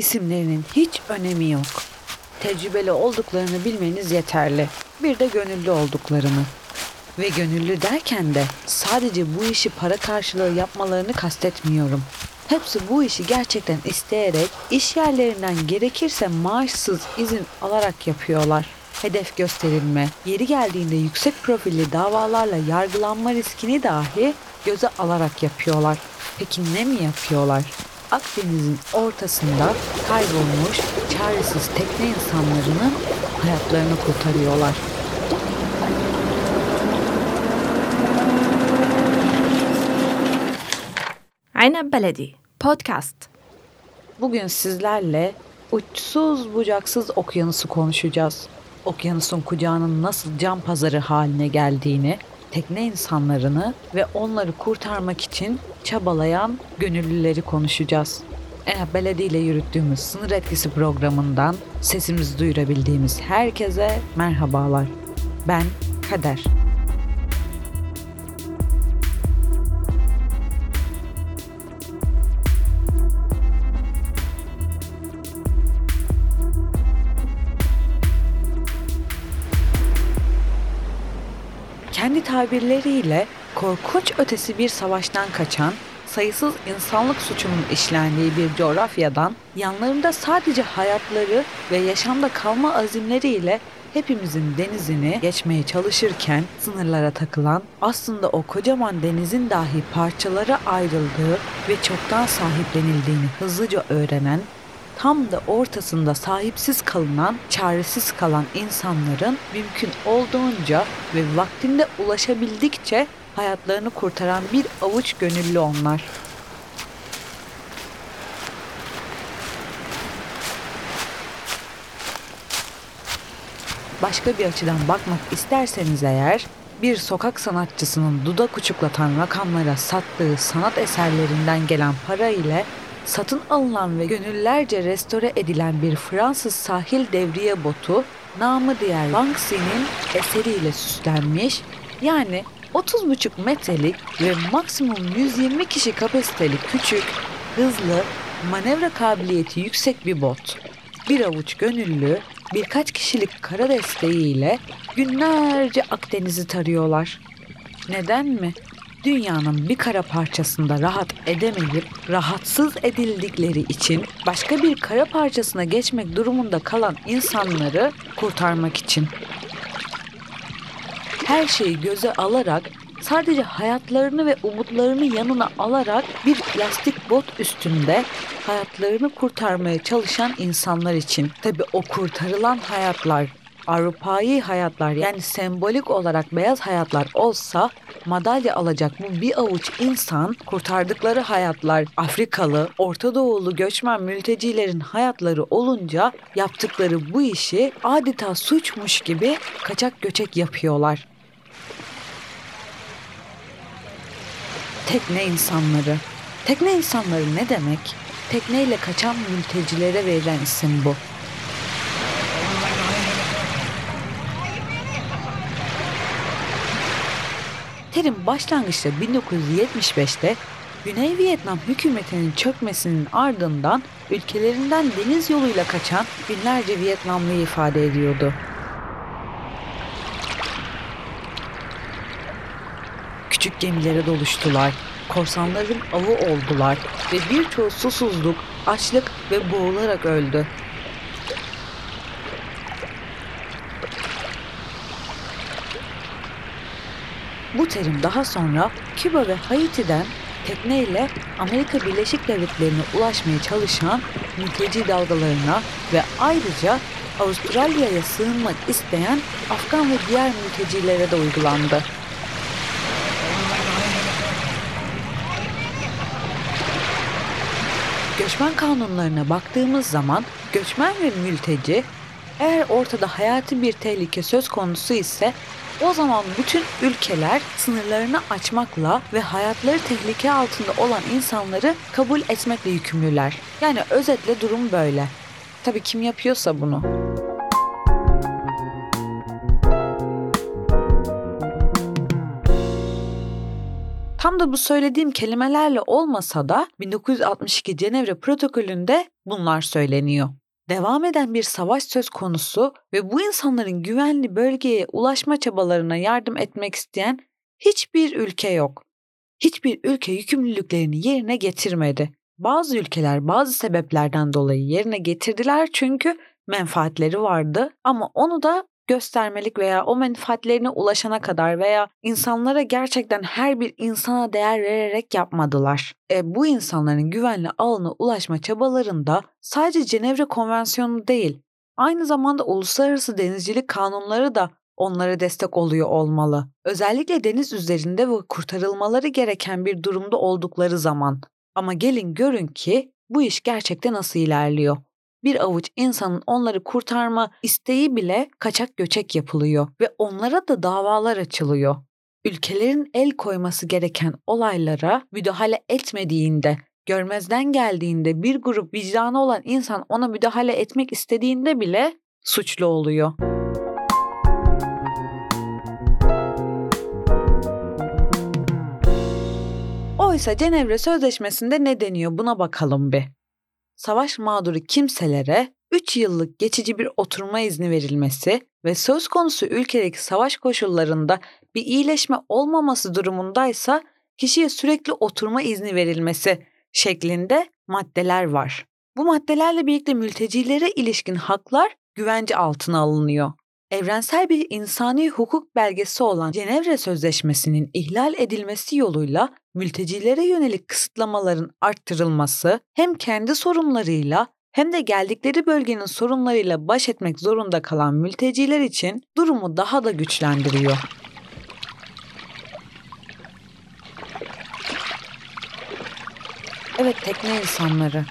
İsimlerinin hiç önemi yok. Tecrübeli olduklarını bilmeniz yeterli. Bir de gönüllü olduklarını. Ve gönüllü derken de sadece bu işi para karşılığı yapmalarını kastetmiyorum. Hepsi bu işi gerçekten isteyerek iş yerlerinden gerekirse maaşsız izin alarak yapıyorlar. Hedef gösterilme, yeri geldiğinde yüksek profilli davalarla yargılanma riskini dahi göze alarak yapıyorlar. Peki ne mi yapıyorlar? Akdeniz'in ortasında kaybolmuş çaresiz tekne insanlarının hayatlarını kurtarıyorlar. Aynab Beledi Podcast Bugün sizlerle uçsuz bucaksız okyanusu konuşacağız. Okyanusun kucağının nasıl cam pazarı haline geldiğini, tekne insanlarını ve onları kurtarmak için çabalayan gönüllüleri konuşacağız. Enab Beledi ile yürüttüğümüz sınır etkisi programından sesimizi duyurabildiğimiz herkese merhabalar. Ben Kader. kendi tabirleriyle korkunç ötesi bir savaştan kaçan, sayısız insanlık suçunun işlendiği bir coğrafyadan yanlarında sadece hayatları ve yaşamda kalma azimleriyle hepimizin denizini geçmeye çalışırken sınırlara takılan, aslında o kocaman denizin dahi parçalara ayrıldığı ve çoktan sahiplenildiğini hızlıca öğrenen tam da ortasında sahipsiz kalınan, çaresiz kalan insanların mümkün olduğunca ve vaktinde ulaşabildikçe hayatlarını kurtaran bir avuç gönüllü onlar. Başka bir açıdan bakmak isterseniz eğer, bir sokak sanatçısının dudak uçuklatan rakamlara sattığı sanat eserlerinden gelen para ile satın alınan ve gönüllerce restore edilen bir Fransız sahil devriye botu namı diğer Banksy'nin eseriyle süslenmiş yani 30,5 metrelik ve maksimum 120 kişi kapasiteli küçük, hızlı, manevra kabiliyeti yüksek bir bot. Bir avuç gönüllü birkaç kişilik kara desteğiyle günlerce Akdeniz'i tarıyorlar. Neden mi? dünyanın bir kara parçasında rahat edemeyip rahatsız edildikleri için başka bir kara parçasına geçmek durumunda kalan insanları kurtarmak için. Her şeyi göze alarak sadece hayatlarını ve umutlarını yanına alarak bir plastik bot üstünde hayatlarını kurtarmaya çalışan insanlar için. Tabi o kurtarılan hayatlar Avrupa'yı hayatlar yani sembolik olarak beyaz hayatlar olsa madalya alacak bu bir avuç insan kurtardıkları hayatlar Afrikalı, Orta Doğulu göçmen mültecilerin hayatları olunca yaptıkları bu işi adeta suçmuş gibi kaçak göçek yapıyorlar. Tekne insanları. Tekne insanları ne demek? Tekneyle kaçan mültecilere verilen isim bu. Terim başlangıçta 1975'te Güney Vietnam hükümetinin çökmesinin ardından ülkelerinden deniz yoluyla kaçan binlerce Vietnamlıyı ifade ediyordu. Küçük gemilere doluştular, korsanların avı oldular ve birçoğu susuzluk, açlık ve boğularak öldü. Bu terim daha sonra Küba ve Haiti'den tekneyle Amerika Birleşik Devletleri'ne ulaşmaya çalışan mülteci dalgalarına ve ayrıca Avustralya'ya sığınmak isteyen Afgan ve diğer mültecilere de uygulandı. Göçmen kanunlarına baktığımız zaman göçmen ve mülteci eğer ortada hayati bir tehlike söz konusu ise o zaman bütün ülkeler sınırlarını açmakla ve hayatları tehlike altında olan insanları kabul etmekle yükümlüler. Yani özetle durum böyle. Tabii kim yapıyorsa bunu. Tam da bu söylediğim kelimelerle olmasa da 1962 Cenevre protokolünde bunlar söyleniyor. Devam eden bir savaş söz konusu ve bu insanların güvenli bölgeye ulaşma çabalarına yardım etmek isteyen hiçbir ülke yok. Hiçbir ülke yükümlülüklerini yerine getirmedi. Bazı ülkeler bazı sebeplerden dolayı yerine getirdiler çünkü menfaatleri vardı ama onu da göstermelik veya o menfaatlerine ulaşana kadar veya insanlara gerçekten her bir insana değer vererek yapmadılar. E, bu insanların güvenli alana ulaşma çabalarında sadece Cenevre Konvansiyonu değil, aynı zamanda uluslararası denizcilik kanunları da onlara destek oluyor olmalı. Özellikle deniz üzerinde ve kurtarılmaları gereken bir durumda oldukları zaman. Ama gelin görün ki bu iş gerçekten nasıl ilerliyor bir avuç insanın onları kurtarma isteği bile kaçak göçek yapılıyor ve onlara da davalar açılıyor. Ülkelerin el koyması gereken olaylara müdahale etmediğinde, görmezden geldiğinde bir grup vicdanı olan insan ona müdahale etmek istediğinde bile suçlu oluyor. Oysa Cenevre Sözleşmesi'nde ne deniyor buna bakalım bir savaş mağduru kimselere 3 yıllık geçici bir oturma izni verilmesi ve söz konusu ülkedeki savaş koşullarında bir iyileşme olmaması durumundaysa kişiye sürekli oturma izni verilmesi şeklinde maddeler var. Bu maddelerle birlikte mültecilere ilişkin haklar güvence altına alınıyor evrensel bir insani hukuk belgesi olan Cenevre Sözleşmesi'nin ihlal edilmesi yoluyla mültecilere yönelik kısıtlamaların arttırılması hem kendi sorunlarıyla hem de geldikleri bölgenin sorunlarıyla baş etmek zorunda kalan mülteciler için durumu daha da güçlendiriyor. Evet tekne insanları.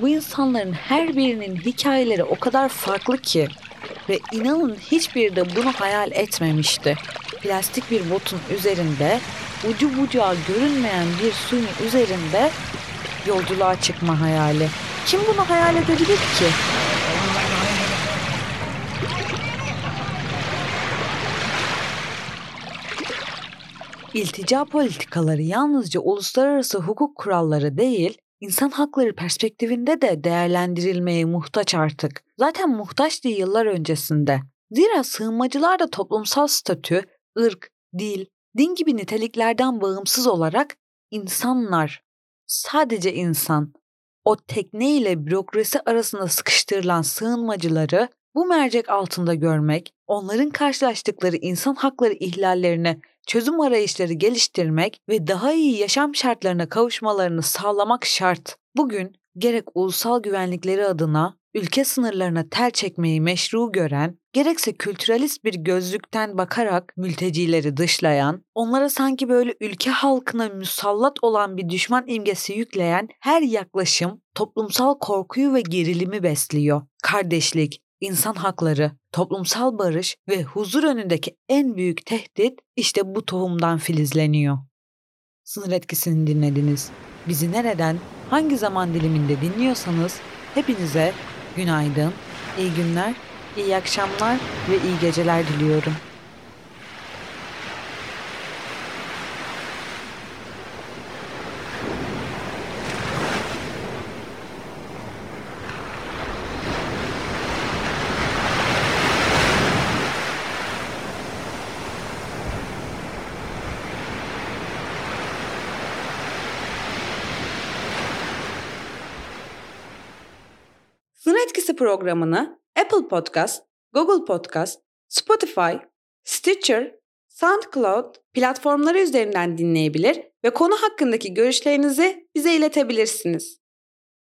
Bu insanların her birinin hikayeleri o kadar farklı ki ve inanın hiçbir de bunu hayal etmemişti. Plastik bir botun üzerinde, ucu bucağı görünmeyen bir suyun üzerinde yolculuğa çıkma hayali. Kim bunu hayal edebilir ki? İltica politikaları yalnızca uluslararası hukuk kuralları değil, insan hakları perspektifinde de değerlendirilmeye muhtaç artık. Zaten muhtaçtı yıllar öncesinde. Zira sığınmacılar da toplumsal statü, ırk, dil, din gibi niteliklerden bağımsız olarak insanlar. Sadece insan. O tekne ile bürokrasi arasında sıkıştırılan sığınmacıları bu mercek altında görmek, onların karşılaştıkları insan hakları ihlallerine çözüm arayışları geliştirmek ve daha iyi yaşam şartlarına kavuşmalarını sağlamak şart. Bugün gerek ulusal güvenlikleri adına ülke sınırlarına tel çekmeyi meşru gören, gerekse kültüralist bir gözlükten bakarak mültecileri dışlayan, onlara sanki böyle ülke halkına musallat olan bir düşman imgesi yükleyen her yaklaşım toplumsal korkuyu ve gerilimi besliyor. Kardeşlik, insan hakları, toplumsal barış ve huzur önündeki en büyük tehdit işte bu tohumdan filizleniyor. Sınır etkisini dinlediniz. Bizi nereden, hangi zaman diliminde dinliyorsanız hepinize günaydın, iyi günler, iyi akşamlar ve iyi geceler diliyorum. Etkisi programını Apple Podcast, Google Podcast, Spotify, Stitcher, SoundCloud platformları üzerinden dinleyebilir ve konu hakkındaki görüşlerinizi bize iletebilirsiniz.